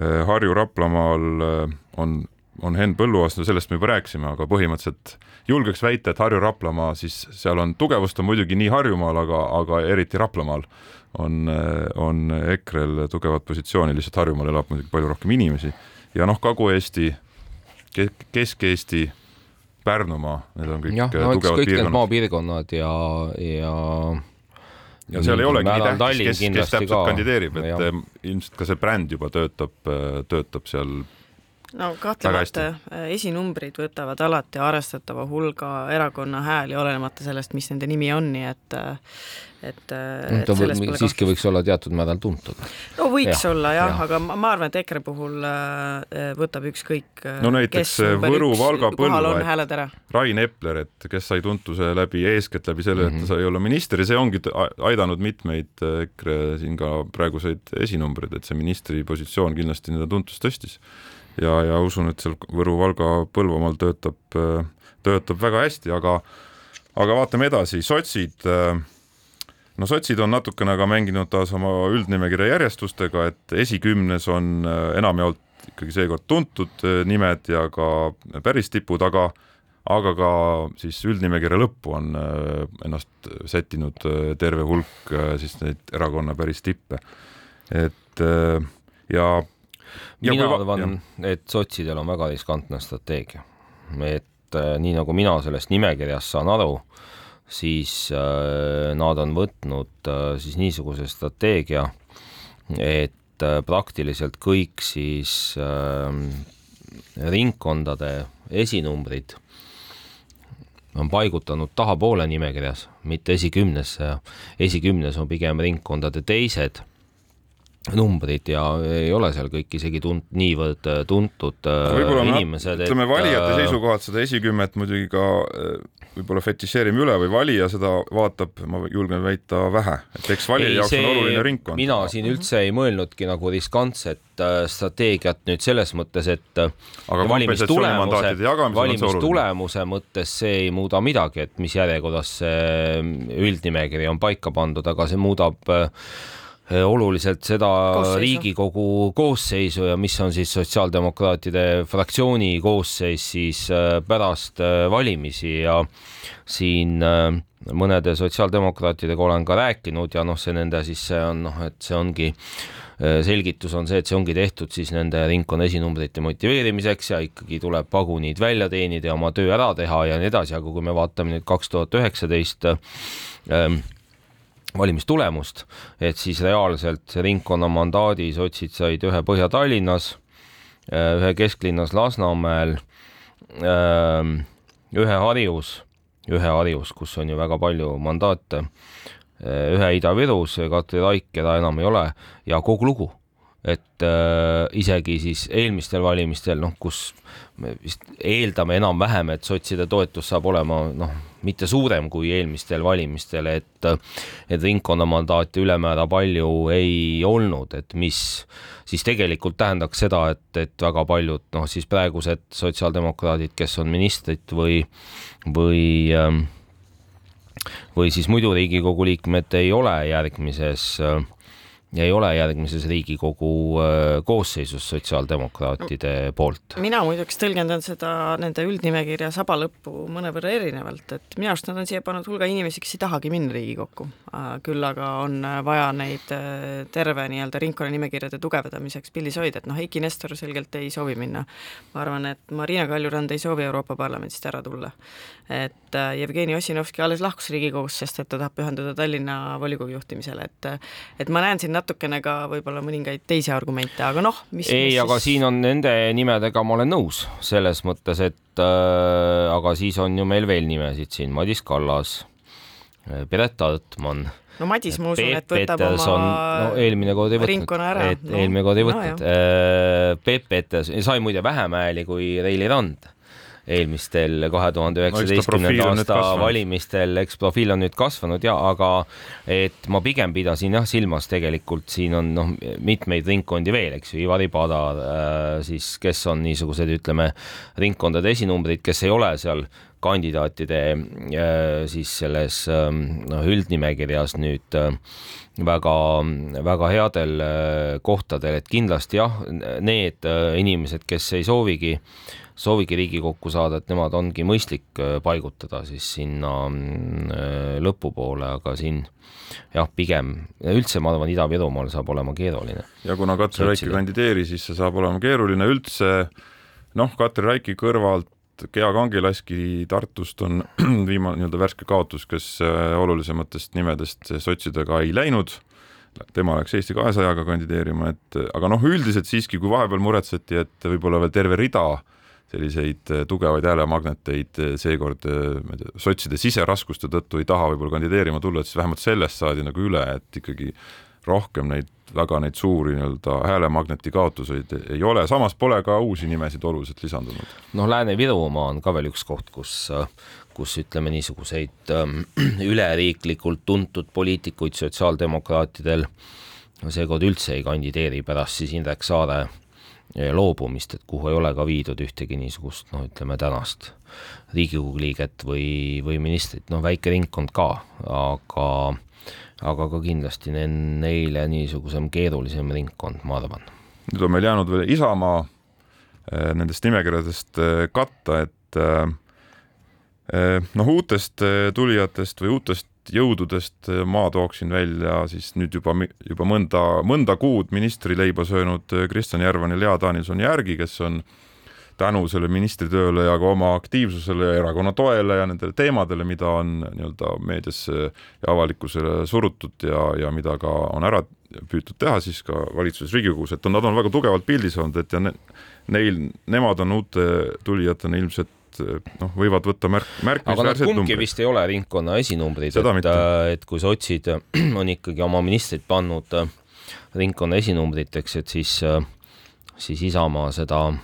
Harju-Raplamaal on on Henn Põlluaas, no sellest me juba rääkisime, aga põhimõtteliselt julgeks väita, et Harju-Raplamaa, siis seal on tugevust on muidugi nii Harjumaal, aga, aga eriti Raplamaal on, on EKRE-l tugevat positsiooni, lihtsalt Harjumaal elab muidugi palju rohkem inimesi ja noh, Kagu-Eesti, Kesk-Eesti, Pärnumaa, need on kõik ja, no, tugevad kõik piirkonnad. maapiirkonnad ja, ja ja seal ei olegi nii tähtis, kes, kes täpselt ka. kandideerib, et ja. ilmselt ka see bränd juba töötab, töötab seal no kahtlemata äh, esinumbrid võtavad alati arvestatava hulga erakonna hääli, olenemata sellest, mis nende nimi on, nii et äh, et, äh, et või, siiski võiks olla teatud määral tuntud. no võiks ja, olla jah ja., aga ma, ma arvan, et EKRE puhul võtab ükskõik no näiteks Võru, Valga, Põlva, et Rain Epler, et kes sai tuntuse läbi, eeskätt läbi selle, et ta mhm. sai olla minister ja see ongi aidanud mitmeid EKRE siin ka praeguseid esinumbreid, et see ministri positsioon kindlasti nende tuntust tõstis ja, ja usun, et seal Võru, Valga, Põlvamaal töötab, töötab väga hästi, aga, aga vaatame edasi, sotsid no sotsid on natukene aga mänginud taas oma üldnimekirja järjestustega, et esikümnes on enamjaolt ikkagi seekord tuntud nimed ja ka päris tipud, aga aga ka siis üldnimekirja lõppu on ennast sättinud terve hulk siis neid erakonna päris tippe. et ja mina arvan, et sotsidel on väga riskantne strateegia. et äh, nii nagu mina sellest nimekirjast saan aru, siis äh, nad on võtnud äh, siis niisuguse strateegia, et äh, praktiliselt kõik siis äh, ringkondade esinumbrid on paigutanud tahapoole nimekirjas, mitte esikümnesse ja esikümnes on pigem ringkondade teised numbrid ja ei ole seal kõik isegi tunt-, niivõrd äh, tuntud äh, võib-olla inimesed. ütleme et, valijate äh, seisukohalt seda esikümmet muidugi ka võib-olla fetišeerime üle või valija seda vaatab, ma julgen väita, vähe, et eks valija ei, jaoks see, on oluline ringkond. mina siin üldse ei mõelnudki nagu riskantset strateegiat nüüd selles mõttes, et aga valimistulemuse, valimistulemuse mõttes see ei muuda midagi, et mis järjekorras see üldnimekiri on paika pandud, aga see muudab äh, oluliselt seda koosseisu. Riigikogu koosseisu ja mis on siis sotsiaaldemokraatide fraktsiooni koosseis siis eh, pärast eh, valimisi ja siin mõnede sotsiaaldemokraatidega olen ka rääkinud ja noh, see nende siis see on noh, et see ongi selgitus on see, et see ongi tehtud siis nende ringkonna esinumbrite motiveerimiseks ja ikkagi tuleb pagunid välja teenida ja oma töö ära teha ja nii edasi, aga kui me vaatame nüüd kaks tuhat üheksateist valimistulemust, et siis reaalselt ringkonna mandaadi sotsid said ühe Põhja-Tallinnas, äh, ühe kesklinnas Lasnamäel, ähm, ühe Harjus, ühe Harjus, kus on ju väga palju mandaate, äh, ühe Ida-Virus, Katri Raik, keda enam ei ole, ja kogu lugu et äh, isegi siis eelmistel valimistel, noh, kus me vist eeldame enam-vähem, et sotside toetus saab olema noh, mitte suurem kui eelmistel valimistel, et et ringkonnamandaate ülemäära palju ei olnud, et mis siis tegelikult tähendaks seda, et, et väga paljud noh, siis praegused sotsiaaldemokraadid, kes on ministrid või, või ähm, või siis muidu Riigikogu liikmed ei ole järgmises äh, ja ei ole järgmises Riigikogu äh, koosseisus sotsiaaldemokraatide poolt. mina muideks tõlgendan seda nende üldnimekirja saba lõppu mõnevõrra erinevalt, et minu arust nad on siia pannud hulga inimesi, kes ei tahagi minna Riigikokku. küll aga on vaja neid äh, terve nii-öelda ringkonnanimekirjade tugevdamiseks pildis hoida, et noh, Eiki Nestor selgelt ei soovi minna. ma arvan, et Marina Kaljurand ei soovi Euroopa Parlamendist ära tulla. et äh, Jevgeni Ossinovski alles lahkus Riigikogust, sest et ta tahab pühenduda Tallinna volikogu juhtimisele, et et ma näen siin natukene ka võib-olla mõningaid teisi argumente, aga noh, mis ei, aga siis... siin on nende nimedega ma olen nõus, selles mõttes, et äh, aga siis on ju meil veel nimesid siin, Madis Kallas, äh, Piret Altmann no Madis, ma usun, et võtab Peterson, oma no, eelmine kord ei võtnud, et no, eelmine kord ei võtnud. no,. Äh, Peep Peterson sai muide vähem hääli kui Reili Rand eelmistel kahe tuhande üheksateistkümnenda aasta valimistel, eks profiil on nüüd kasvanud ja aga et ma pigem pidasin jah silmas tegelikult siin on noh, mitmeid ringkondi veel, eks ju, Ivari Padar äh, siis, kes on niisugused, ütleme, ringkondade esinumbrid, kes ei ole seal kandidaatide äh, siis selles ähm, noh, üldnimekirjas nüüd äh, headel kohtadel, et kindlasti jah, need inimesed, kes ei soovigi soovigi Riigikokku saada, et nemad ongi mõistlik äh, paigutada siis sinna mm, äh, lõpupoole, aga siin jah, pigem üldse ma arvan, Ida-Virumaal saab olema keeruline. ja kuna Katri Raik ei kandideeri, siis see saab olema keeruline. Üldse noh, Katri Raiki kõrvalt Gea Kangilaski Tartust on viimane nii-öelda värske kaotus, kes äh, olulisematest nimedest sotsidega ei läinud. Tema läks Eesti kahesajaga kandideerima, et aga noh, üldiselt siiski, kui vahepeal muretseti, et võib-olla veel terve rida selliseid äh, tugevaid häälemagneteid äh, seekord sotside siseraskuste tõttu ei taha võib-olla kandideerima tulla, et siis vähemalt sellest saadi nagu üle, et ikkagi rohkem neid, väga neid suuri nii-öelda häälemagneti kaotuseid ei ole, samas pole ka uusi nimesid oluliselt lisandunud. noh, Lääne-Virumaa on ka veel üks koht, kus, kus ütleme niisuguseid ähm, üleriiklikult tuntud poliitikuid sotsiaaldemokraatidel seekord üldse ei kandideeri pärast siis Indrek Saare loobumist, et kuhu ei ole ka viidud ühtegi niisugust noh, ütleme tänast Riigikogu liiget või, või ministrit, noh väike ringkond ka, aga aga ka kindlasti neile niisugusem keerulisem ringkond, ma arvan. nüüd on meil jäänud veel Isamaa eh, nendest nimekirjadest eh, katta, et eh, noh, uutest tulijatest või uutest jõududest ma tooksin välja siis nüüd juba, juba mõnda, mõnda kuud ministrileiba söönud Kristjan Järvan ja Lea Danilson-Järgi, kes on tänu selle ministritööle ja ka oma aktiivsusele ja erakonna toele ja nendele teemadele, mida on nii-öelda meediasse ja avalikkusele surutud ja, ja mida ka on ära püütud teha siis ka valitsuses Riigikogus, et on, nad on väga tugevalt pildis olnud, et ja ne, neil, nemad on uute tulijatena ilmselt noh, võivad võtta märk, märkimisväärseid numbreid. kumbki vist ei ole ringkonna esinumbrid, et, et kui sotsid on ikkagi oma ministrid pannud äh, ringkonna esinumbriteks, et siis, äh, siis Isamaa seda äh,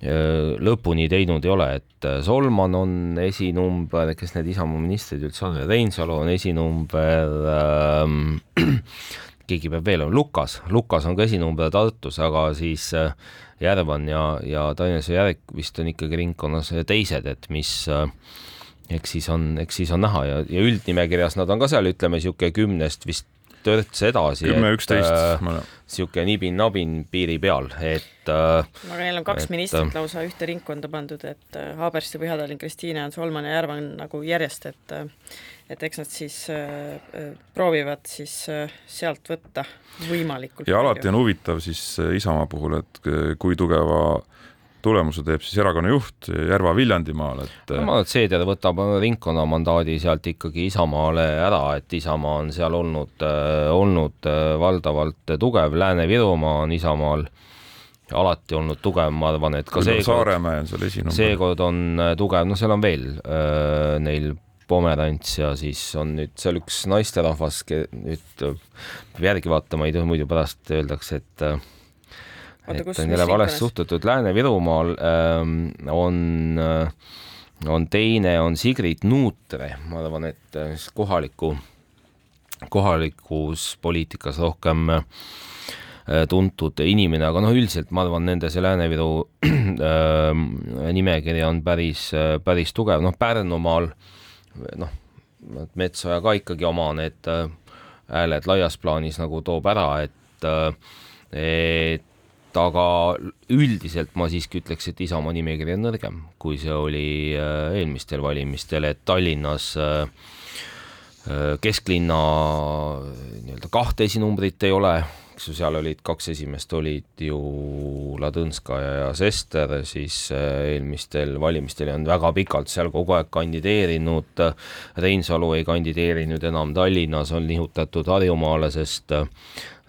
lõpuni teinud ei ole, et Solman on esinumber, kes need Isamaa ministrid üldse on, Reinsalu on esinumber ähm,, keegi peab veel olema, Lukas, Lukas on ka esinumber Tartus, aga siis äh, Järvan ja, ja Tallinnas ja Järvik vist on ikkagi ringkonnas teised, et mis äh, eks siis on, eks siis on näha. Ja, ja üldnimekirjas nad on ka seal, ütleme niisugune kümnest vist törts edasi. kümme, üksteist. niisugune nibin-nabin piiri peal, et äh,. aga neil on kaks et, ministrit lausa ühte ringkonda pandud, et äh, Haaberst ja Põhja-Tallinn, Kristiine on Solman ja Järvan nagu järjest, et äh, et eks nad siis äh, äh, proovivad siis äh, sealt võtta võimalikult ja alati on huvitav siis äh, Isamaa puhul, et äh, kui tugeva tulemuse teeb siis erakonna juht Järva Viljandimaal, et no, ma arvan, et Seeder võtab ringkonna mandaadi sealt ikkagi Isamaale ära, et Isamaa on seal olnud äh,, olnud äh, valdavalt tugev, Lääne-Virumaa on Isamaal alati olnud tugev, ma arvan, et ka seekord seekord on tugev, no seal on veel äh, neil Pomerants ja siis on nüüd seal üks naisterahvas, nüüd peab järgi vaatama, ei tohi muidu pärast öeldakse, et et jälle valesti suhtutud. Lääne-Virumaal ähm, on äh, on teine, on Sigrid Nuutre, ma arvan, et äh, kohaliku, kohalikus poliitikas rohkem äh, tuntud inimene, aga noh, üldiselt ma arvan, nende see Lääne-Viru äh, nimekiri on päris, päris tugev, noh, Pärnumaal äh, noh, Metsoja ka ikkagi oma need äh, hääled laias plaanis nagu toob ära, et, et aga üldiselt ma siiski ütleks, et Isamaa nimekiri on nõrgem, kui see oli eelmistel valimistel, et Tallinnas kesklinna nii-öelda kahte esinumbrit ei ole eks ju, seal olid kaks esimest olid ju Ladõnskaja ja Sester, siis äh, eelmistel valimistel ei olnud väga pikalt seal kogu aeg kandideerinud, Reinsalu ei kandideerinud enam Tallinnas, on nihutatud Harjumaale, sest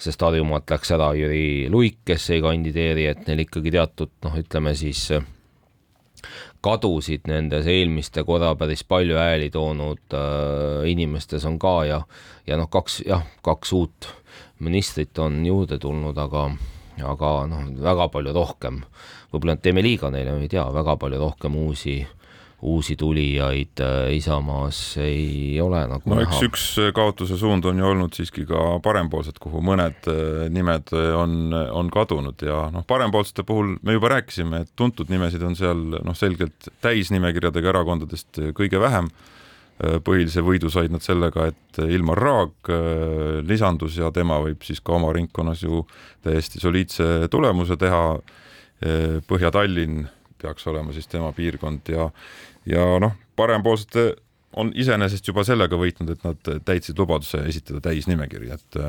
sest Harjumaalt läks ära Jüri Luik, kes ei kandideeri, et neil ikkagi teatud noh, ütleme siis kadusid nendes eelmiste korra päris palju hääli toonud äh, inimestes on ka ja, ja noh, kaks jah, kaks uut ministrit on juurde tulnud, aga, aga noh, väga palju rohkem, võib-olla teeme liiga neile, ma ei tea, väga palju rohkem uusi uusi tulijaid äh, Isamaas ei ole nagu no näha. eks üks kaotuse suund on ju olnud siiski ka parempoolsed, kuhu mõned äh, nimed on, on kadunud ja noh, parempoolsete puhul me juba rääkisime, et tuntud nimesid on seal noh, selgelt täisnimekirjadega erakondadest kõige vähem Äh, põhilise võidu said nad sellega, et Ilmar Raag äh, lisandus ja tema võib siis ka oma ringkonnas ju täiesti soliidse tulemuse teha. Äh, Põhja-Tallinn peaks olema siis tema piirkond ja, ja noh, parempoolsete on iseenesest juba sellega võitnud, et nad täitsid lubaduse esitada täisnimekiri, et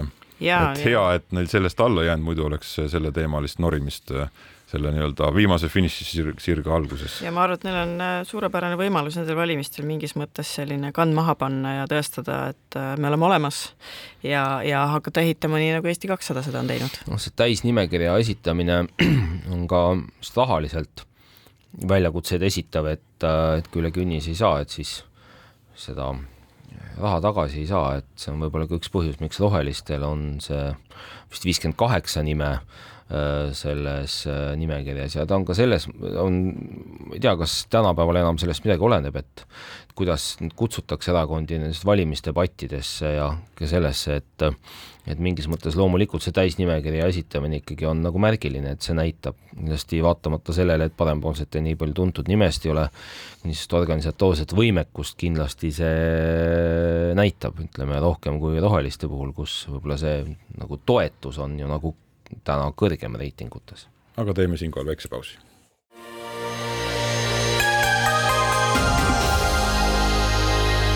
ja, et hea, et neil sellest alla jäänud, muidu oleks selleteemalist norimist äh, selle nii-öelda viimase finišisirge alguses. ja ma arvan, et neil on äh, suurepärane võimalus nendel valimistel mingis mõttes selline kand maha panna ja tõestada, et äh, me oleme olemas ja, ja hakata ehitama nii, nagu Eesti kakssada seda on teinud. noh, see täisnimekirja esitamine on ka rahaliselt väljakutseid esitav, et, äh, et kui üle künnis ei saa, et siis seda raha tagasi ei saa, et see on võib-olla ka üks põhjus, miks rohelistel on see vist viiskümmend kaheksa nime Äh, selles äh, nimekirjas. Ja ta on ka selles, on, ma ei tea, kas tänapäeval enam sellest midagi oleneb, et kuidas kutsutakse erakondi nendesse valimisdebattidesse ja ka sellesse, et et mingis mõttes loomulikult see täisnimekirja esitamine ikkagi on nagu märgiline, et see näitab kindlasti vaatamata sellele, et parempoolsete nii palju tuntud nimest ei ole, niisugust organisatoorset võimekust kindlasti see näitab, ütleme rohkem kui roheliste puhul, kus võib-olla see nagu toetus on ju nagu täna kõrgem reitingutes. aga teeme siinkohal väikse pausi.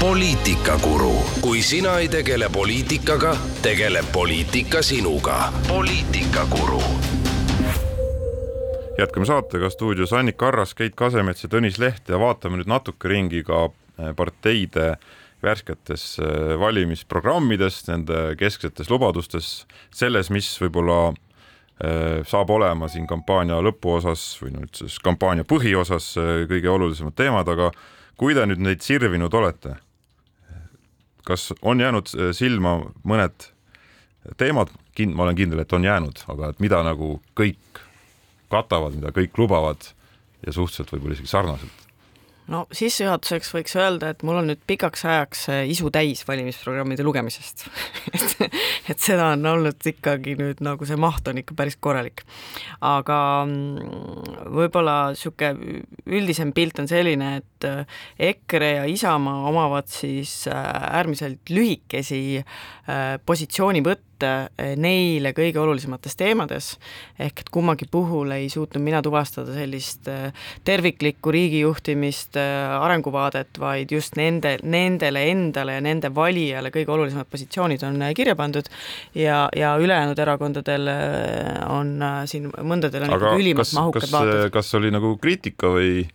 poliitikakuru, kui sina ei tegele poliitikaga, tegeleb poliitika sinuga. poliitikakuru jätkame saatega stuudios Annika Arras, Keit Kasemets ja Tõnis Leht ja vaatame nüüd natuke ringi ka eh, parteide värsketes eh, valimisprogrammides, nende kesksetes lubadustes, selles, mis võib-olla Äh, saab olema siin kampaania lõpuosas või nüüd siis kampaania põhiosas äh, kõige olulisemad teemad, aga kui te nüüd neid sirvinud olete, kas on jäänud äh, silma mõned teemad, ma olen kindel, et on jäänud, aga et mida nagu kõik katavad, mida kõik lubavad ja suhteliselt võib-olla isegi sarnaselt? No sissejuhatuseks võiks öelda, et mul on nüüd pikaks ajaks äh, isu täis valimisprogrammide lugemisest et, et seda on olnud ikkagi nüüd nagu see maht on ikka päris korralik. aga mm, võib-olla niisugune üldisem pilt on selline, et äh, EKRE ja Isamaa omavad siis äh, äärmiselt lühikesi positsioonivõtte neile kõige olulisemates teemades, ehk et kummagi puhul ei suutnud mina tuvastada sellist terviklikku riigijuhtimist, äh, arenguvaadet, vaid just nende, nendele endale ja nende valijale kõige olulisemad positsioonid on kirja pandud ja, ja ülejäänud erakondadel on siin, mõndadel on ikkagi ülimalt kas, mahukad vaated. kas oli nagu kriitika või?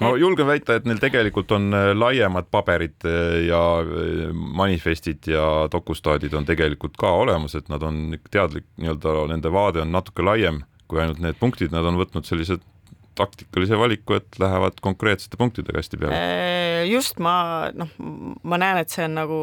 Ma julgen väita, et neil tegelikult on laiemad paberid ja manifestid ja dokustaadid on tegelikult ka olemas, et nad on teadlik, nii-öelda nende vaade on natuke laiem kui ainult need punktid, nad on võtnud sellised taktikalise valiku, et lähevad konkreetsete punktidega hästi peale? Äh, just, ma noh, ma näen, et see on nagu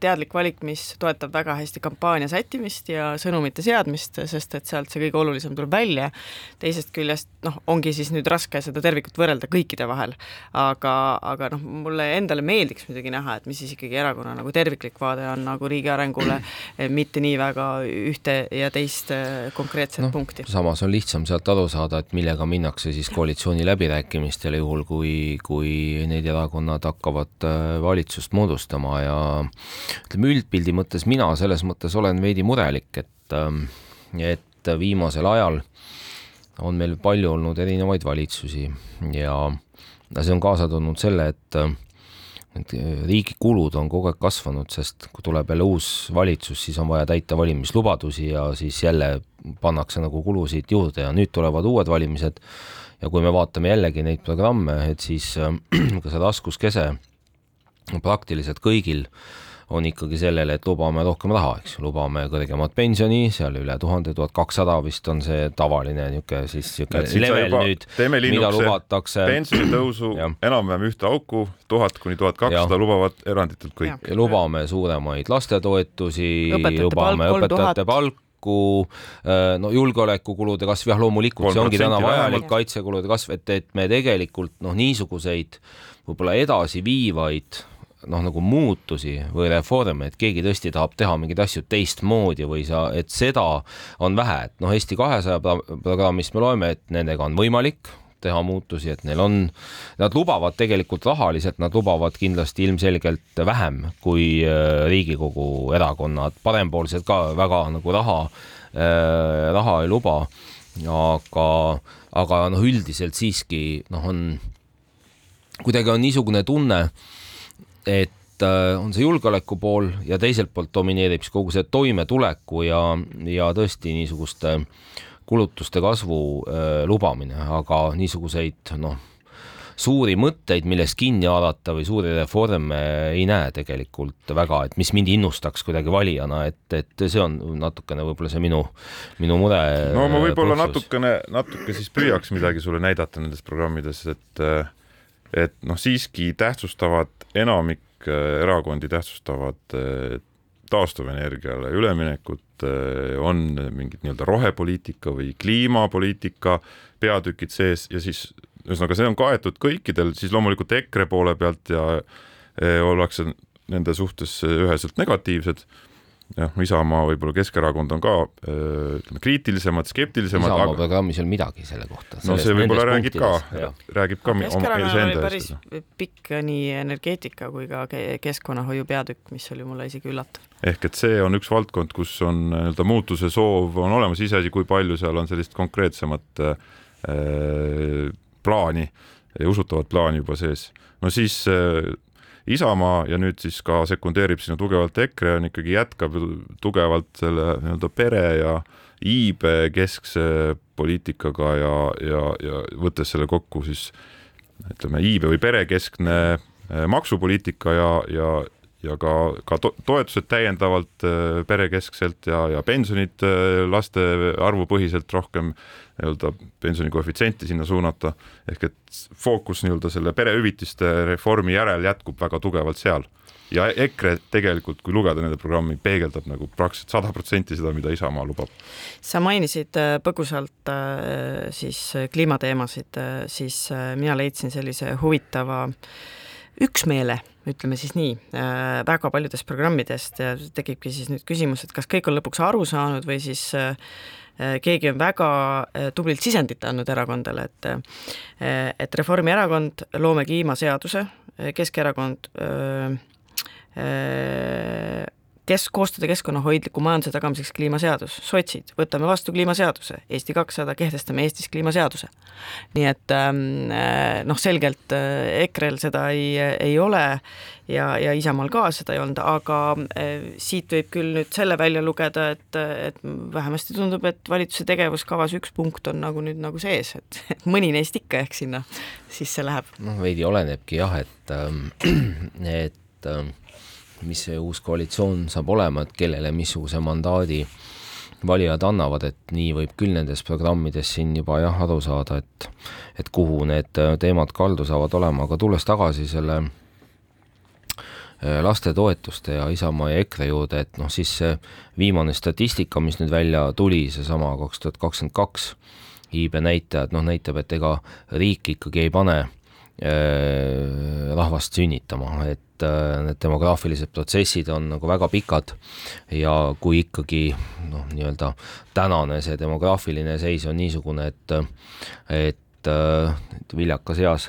teadlik valik, mis toetab väga hästi kampaania sättimist ja sõnumite seadmist, sest et sealt see kõige olulisem tuleb välja. teisest küljest noh, ongi siis nüüd raske seda tervikut võrrelda kõikide vahel, aga, aga noh, mulle endale meeldiks muidugi näha, et mis siis ikkagi erakonna nagu terviklik vaade on nagu riigi arengule, mitte nii väga ühte ja teist konkreetset no, punkti. samas on lihtsam sealt aru saada, et millega minnakse siis koalitsiooni läbirääkimistele, juhul kui, kui need erakonnad hakkavad valitsust moodustama ja ütleme, üldpildi mõttes mina selles mõttes olen veidi murelik, et, et viimasel ajal on meil palju olnud erinevaid valitsusi ja see on kaasa toonud selle, et et riigi kulud on kogu aeg kasvanud, sest kui tuleb jälle uus valitsus, siis on vaja täita valimislubadusi ja siis jälle pannakse nagu kulusid juurde ja nüüd tulevad uued valimised ja kui me vaatame jällegi neid programme, et siis ka see raskuskese praktiliselt kõigil äh, on ikkagi sellele, et lubame rohkem raha, eks ju, lubame kõrgemat pensioni, seal üle tuhande, tuhat kakssada vist on see tavaline niisugune siis niisugune level nüüd, mida lubatakse. pensionitõusu enam-vähem ühte auku, tuhat kuni tuhat kakssada lubavad eranditult kõik. lubame suuremaid lastetoetusi, lubame õpetajate palku, äh, no julgeolekukulude kasv, jah, loomulikult see ongi täna vajalik, kaitsekulude kasv, et, et me tegelikult noh, niisuguseid võib-olla edasiviivaid noh, nagu muutusi või reforme, et keegi tõesti tahab teha mingeid asju teistmoodi või sa, et seda on vähe, et noh, Eesti kahesaja programmist me loeme, et nendega on võimalik teha muutusi, et neil on, nad lubavad tegelikult rahaliselt, nad lubavad kindlasti ilmselgelt vähem kui äh, Riigikogu erakonnad, parempoolsed ka väga nagu raha äh,, raha ei luba, aga, aga noh, üldiselt siiski noh, on kuidagi on niisugune tunne, et äh, on see julgeoleku pool ja teiselt poolt domineerib siis kogu see toimetuleku ja, ja tõesti niisuguste kulutuste kasvu äh, lubamine, aga niisuguseid noh, suuri mõtteid, millest kinni haarata või suuri reforme ei näe tegelikult väga, et mis mind innustaks kuidagi valijana, et, et see on natukene võib-olla see minu, minu mure. no ma võib-olla natukene, natuke siis püüaks midagi sulle näidata nendes programmides, et et noh, siiski tähtsustavad enamik äh, erakondi tähtsustavad äh, taastuvenergiale üleminekut, äh, on mingid nii-öelda rohepoliitika või kliimapoliitika peatükid sees ja siis ühesõnaga, see on kaetud kõikidel, siis loomulikult EKRE poole pealt ja ollakse nende suhtes üheselt negatiivsed jah, Isamaa, võib-olla Keskerakond on ka ütleme kriitilisemad, skeptilisemad. Isamaa aga... programmis ei ole midagi selle kohta. no see võib-olla räägib ka, räägib ka Keskerakonnal oli päris pikk nii energeetika kui ka keskkonnahoiu peatükk, mis oli mulle isegi üllatav. ehk et see on üks valdkond, kus on nii-öelda muutuse soov on olemas, iseasi kui palju seal on sellist konkreetsemat äh, plaani ja usutavat plaani juba sees. no siis äh, Isamaa ja nüüd siis ka sekundeerib sinna tugevalt EKRE on ikkagi jätkab tugevalt selle nii-öelda pere ja iibe keskse poliitikaga ja, ja, ja võttes selle kokku siis ütleme, iibe või perekeskne eh, maksupoliitika ja, ja, ja ka, ka to toetused täiendavalt eh, perekeskselt ja, ja pensionid eh, laste arvu põhiselt rohkem nii-öelda pensionikoefitsienti sinna suunata, ehk et fookus nii-öelda selle perehüvitiste reformi järel jätkub väga tugevalt seal. ja EKRE tegelikult, kui lugeda nende programmi, peegeldab nagu praktiliselt sada protsenti seda, mida Isamaa lubab. sa mainisid äh, põgusalt äh, siis äh, kliimateemasid, siis mina leidsin sellise huvitava üksmeele, ütleme siis nii, väga paljudest programmidest ja tekibki siis nüüd küsimus, et kas kõik on lõpuks aru saanud või siis Äh, keegi on väga äh, tublilt sisendit andnud erakondadele, et äh, et Reformierakond loome kliimaseaduse, Keskerakond kes, koostada keskkonnahoidliku majanduse tagamiseks kliimaseadus, sotsid, võtame vastu kliimaseaduse, Eesti kakssada, kehtestame Eestis kliimaseaduse. nii et ähm, äh, noh, selgelt äh, EKRE-l seda ei, ei ole ja, ja Isamaal ka seda ei olnud, aga äh, siit võib küll nüüd selle välja lugeda, et, et vähemasti tundub, et valitsuse tegevuskavas üks punkt on nagu nüüd nagu sees, et, et mõni neist ikka ehk sinna sisse läheb. noh, veidi olenebki jah, et, ähm, et ähm, mis see uus koalitsioon saab olema, et kellele missuguse mandaadi valijad annavad, et nii võib küll nendes programmides siin juba jah, aru saada, et et kuhu need teemad kaldu saavad olema, aga tulles tagasi selle äh, lastetoetuste ja Isamaa ja EKRE juurde, et noh, siis see viimane statistika, mis nüüd välja tuli, seesama kaks tuhat kakskümmend kaks iibe näitajad, noh näitab, et ega riik ikkagi ei pane äh, rahvast sünnitama, et äh, need demograafilised protsessid on nagu väga pikad ja kui ikkagi noh, nii-öelda tänane see demograafiline seis on niisugune, et et et viljakas eas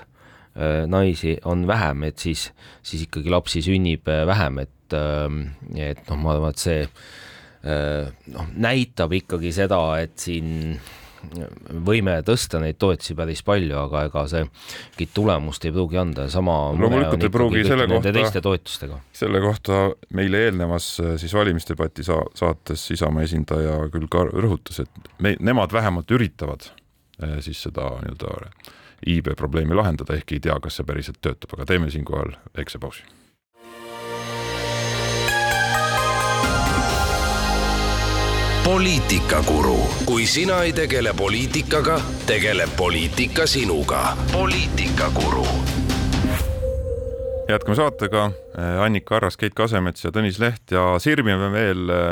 naisi on vähem, et siis, siis ikkagi lapsi sünnib vähem, et, et noh, ma arvan, et see noh, näitab ikkagi seda, et siin võime tõsta neid toetusi päris palju, aga ega see mingit tulemust ei pruugi anda sama loomulikult ei pruugi selle kohta, teiste toetustega. selle kohta meile eelnevas äh, siis valimisdebati sa saates Isamaa esindaja küll ka rõhutas, et me, nemad vähemalt üritavad äh, siis seda nii-öelda iibe probleemi lahendada, ehkki ei tea, kas see päriselt töötab, aga teeme siinkohal väikse pausi poliitikakuru, kui sina ei tegele poliitikaga, tegeleb poliitika sinuga. poliitikakuru. jätkame saatega, äh, Annika Arras, Keit Kasemets ja Tõnis Leht ja sirmime veel äh,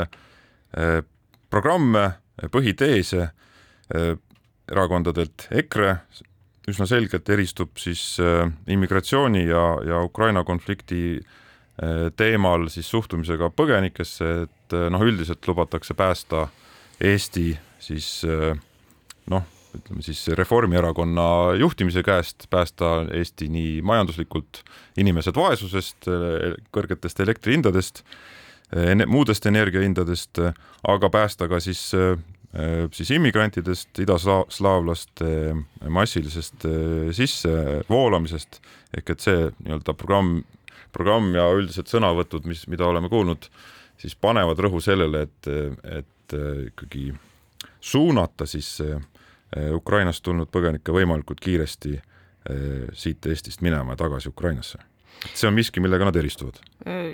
äh, programme, põhiteese erakondadelt EKRE üsna selgelt eristub siis immigratsiooni ja, ja Ukraina konflikti teemal siis suhtumisega põgenikesse, et noh, üldiselt lubatakse päästa Eesti siis noh, ütleme siis Reformierakonna juhtimise käest, päästa Eesti nii majanduslikult inimesed vaesusest, kõrgetest elektrihindadest, muudest energiahindadest, aga päästa ka siis siis immigrantidest, idaslaavlaste massilisest sissevoolamisest ehk et see nii-öelda programm programm ja üldised sõnavõtud, mis, mida oleme kuulnud, siis panevad rõhu sellele, et, et ikkagi suunata siis eh, Ukrainast tulnud põgenikke võimalikult kiiresti eh, siit Eestist minema ja tagasi Ukrainasse. see on miski, millega nad eristuvad.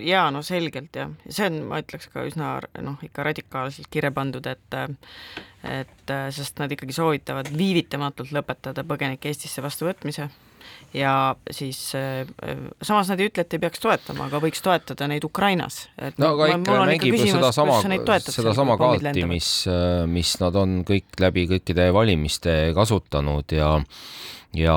ja no selgelt jah, see on, ma ütleks ka üsna noh, ikka radikaalselt kirja pandud, et et sest nad ikkagi soovitavad viivitamatult lõpetada põgenike Eestisse vastuvõtmise ja siis äh, samas nad ei ütle, et ei peaks toetama, aga võiks toetada neid Ukrainas. no aga ikka mängib ju sedasama, sedasama kaarti, mis, äh, mis nad on kõik läbi kõikide valimiste kasutanud ja ja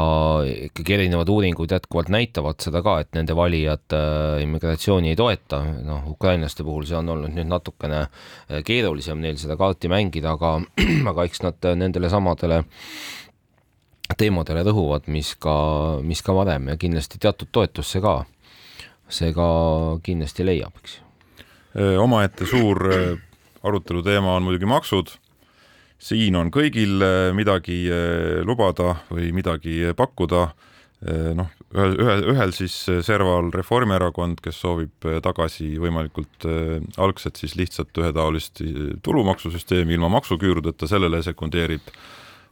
ikkagi erinevad uuringud jätkuvalt näitavad seda ka, et nende valijad äh, immigratsiooni ei toeta, noh, ukrainlaste puhul see on olnud nüüd natukene äh, keerulisem neil seda kaarti mängida, aga, aga eks nad nendele samadele äh, teemadele rõhuvad, mis ka, mis ka varem ja kindlasti teatud toetust see ka, see ka kindlasti leiab, eks omaette suur arutelu teema on muidugi maksud. siin on kõigil midagi lubada või midagi pakkuda. noh, ühel, ühel, ühel siis serval Reformierakond, kes soovib tagasi võimalikult algselt siis lihtsalt ühetaolist tulumaksusüsteemi ilma maksuküürudeta, sellele sekundeerib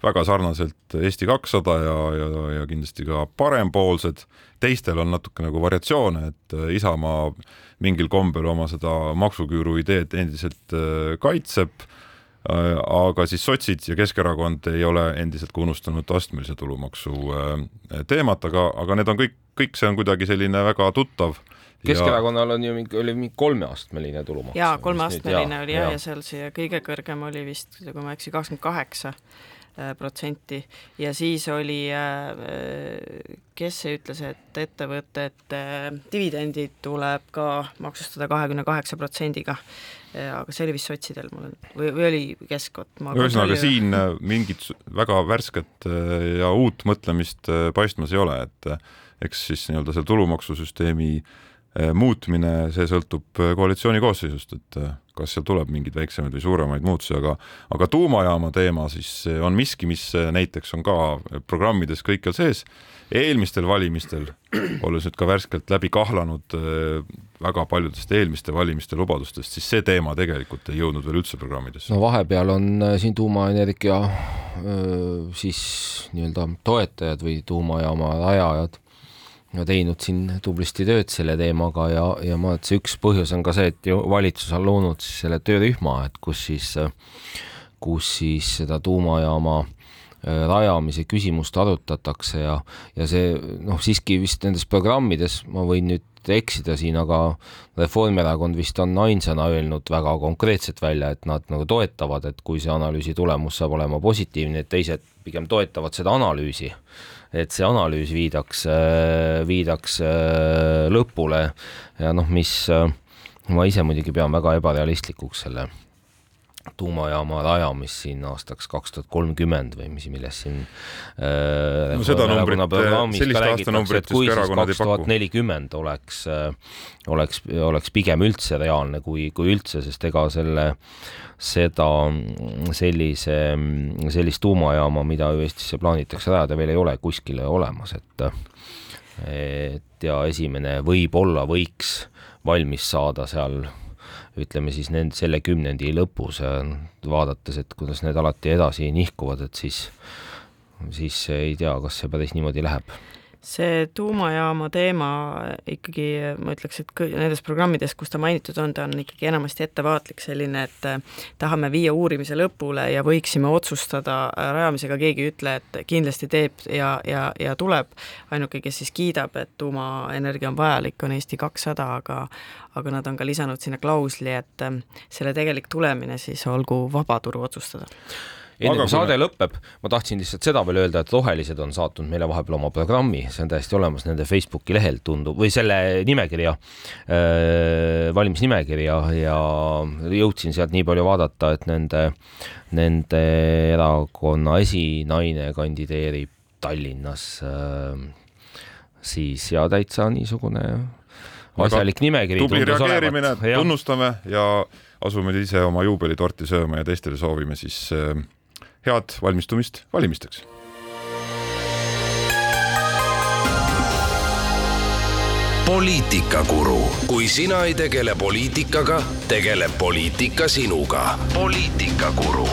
väga sarnaselt Eesti kakssada ja, ja, ja kindlasti ka parempoolsed. teistel on natuke nagu variatsioone, et äh, Isamaa mingil kombel oma seda maksuküüru ideed endiselt äh, kaitseb äh, aga siis sotsid ja Keskerakond ei ole endiselt ka unustanud astmelise tulumaksu teemat, aga, aga need on kõik, kõik see on kuidagi selline väga tuttav Keskerakonnal on ju mingi, oli mingi kolmeastmeline tulumaks. jaa, kolmeastmeline oli jah, ja seal see kõige kõrgem oli vist, kui ma ei eksi, kakskümmend kaheksa protsenti ja siis oli, äh, kes see ütles, et ettevõtete dividendid tuleb ka maksustada kahekümne kaheksa protsendiga. aga see oli vist sotsidel mul või, või oli Keskot? ühesõnaga siin äh, mingit väga värsket ja uut mõtlemist paistmas ei ole, et eks siis nii-öelda selle tulumaksusüsteemi muutmine, see sõltub koalitsiooni koosseisust, et kas seal tuleb mingeid väiksemaid või suuremaid muutusi, aga aga tuumajaama teema siis on miski, mis näiteks on ka programmides kõikjal sees. eelmistel valimistel, olles nüüd ka värskelt läbi kahlanud äh, väga paljudest eelmiste valimiste lubadustest, siis see teema tegelikult ei jõudnud veel üldse programmidesse. no vahepeal on äh, siin tuumaenergia äh, siis nii-öelda toetajad või tuumajaama rajajad teinud siin tublisti tööd selle teemaga ja, ja ma et see üks põhjus on ka see, et ju valitsus on loonud siis selle töörühma, et kus siis, kus siis seda tuumajaama äh, rajamise küsimust arutatakse ja, ja see noh, siiski vist nendes programmides, ma võin nüüd eksida siin, aga Reformierakond vist on ainsana öelnud väga konkreetselt välja, et nad nagu toetavad, et kui see analüüsi tulemus saab olema positiivne, et teised pigem toetavad seda analüüsi et see analüüs viidaks, viidaks äh, lõpule. Ja noh, mis äh, ma ise muidugi pean väga ebarealistlikuks selle tuumajaama rajamist siin aastaks kaks tuhat kolmkümmend või mis, millest siin äh, no seda numbrit, sellist aastanumbrit vist erakonnad ei paku. nelikümmend oleks äh,, oleks, oleks pigem üldse reaalne kui, kui üldse, sest ega selle, seda, sellise, sellist tuumajaama, mida ju Eestisse plaanitakse rajada, veel ei ole kuskile olemas, et et ja esimene võib-olla võiks valmis saada seal ütleme siis nend-, selle kümnendi lõpus, vaadates, et kuidas need alati edasi nihkuvad, et siis, siis ei tea, kas see päris niimoodi läheb see tuumajaama teema ikkagi, ma ütleks, et nendes programmides, kus ta mainitud on, ta on ikkagi enamasti ettevaatlik, selline, et eh, tahame viia uurimise lõpule ja võiksime otsustada rajamisega, keegi ei ütle, et kindlasti teeb ja, ja, ja tuleb. ainuke, kes siis kiidab, et tuumaenergia on vajalik, on Eesti kakssada, aga aga nad on ka lisanud sinna klausli, et eh, selle tegelik tulemine siis olgu vabaturu otsustada enne kui saade lõpeb, ma tahtsin lihtsalt seda veel öelda, et Rohelised on saatnud meile vahepeal oma programmi, see on täiesti olemas nende Facebooki lehel tundub või selle nimekirja äh,, valimisnimekirja ja jõudsin sealt nii palju vaadata, et nende, nende erakonna esinaine kandideerib Tallinnas äh, siis ja täitsa niisugune asjalik nimekiri. tubli reageerimine, tunnustame ja asume ise oma juubelitorti sööma ja teistele soovime siis äh, head valmistumist valimisteks. poliitikakuru, kui sina ei tegele poliitikaga, tegeleb poliitika sinuga. poliitikakuru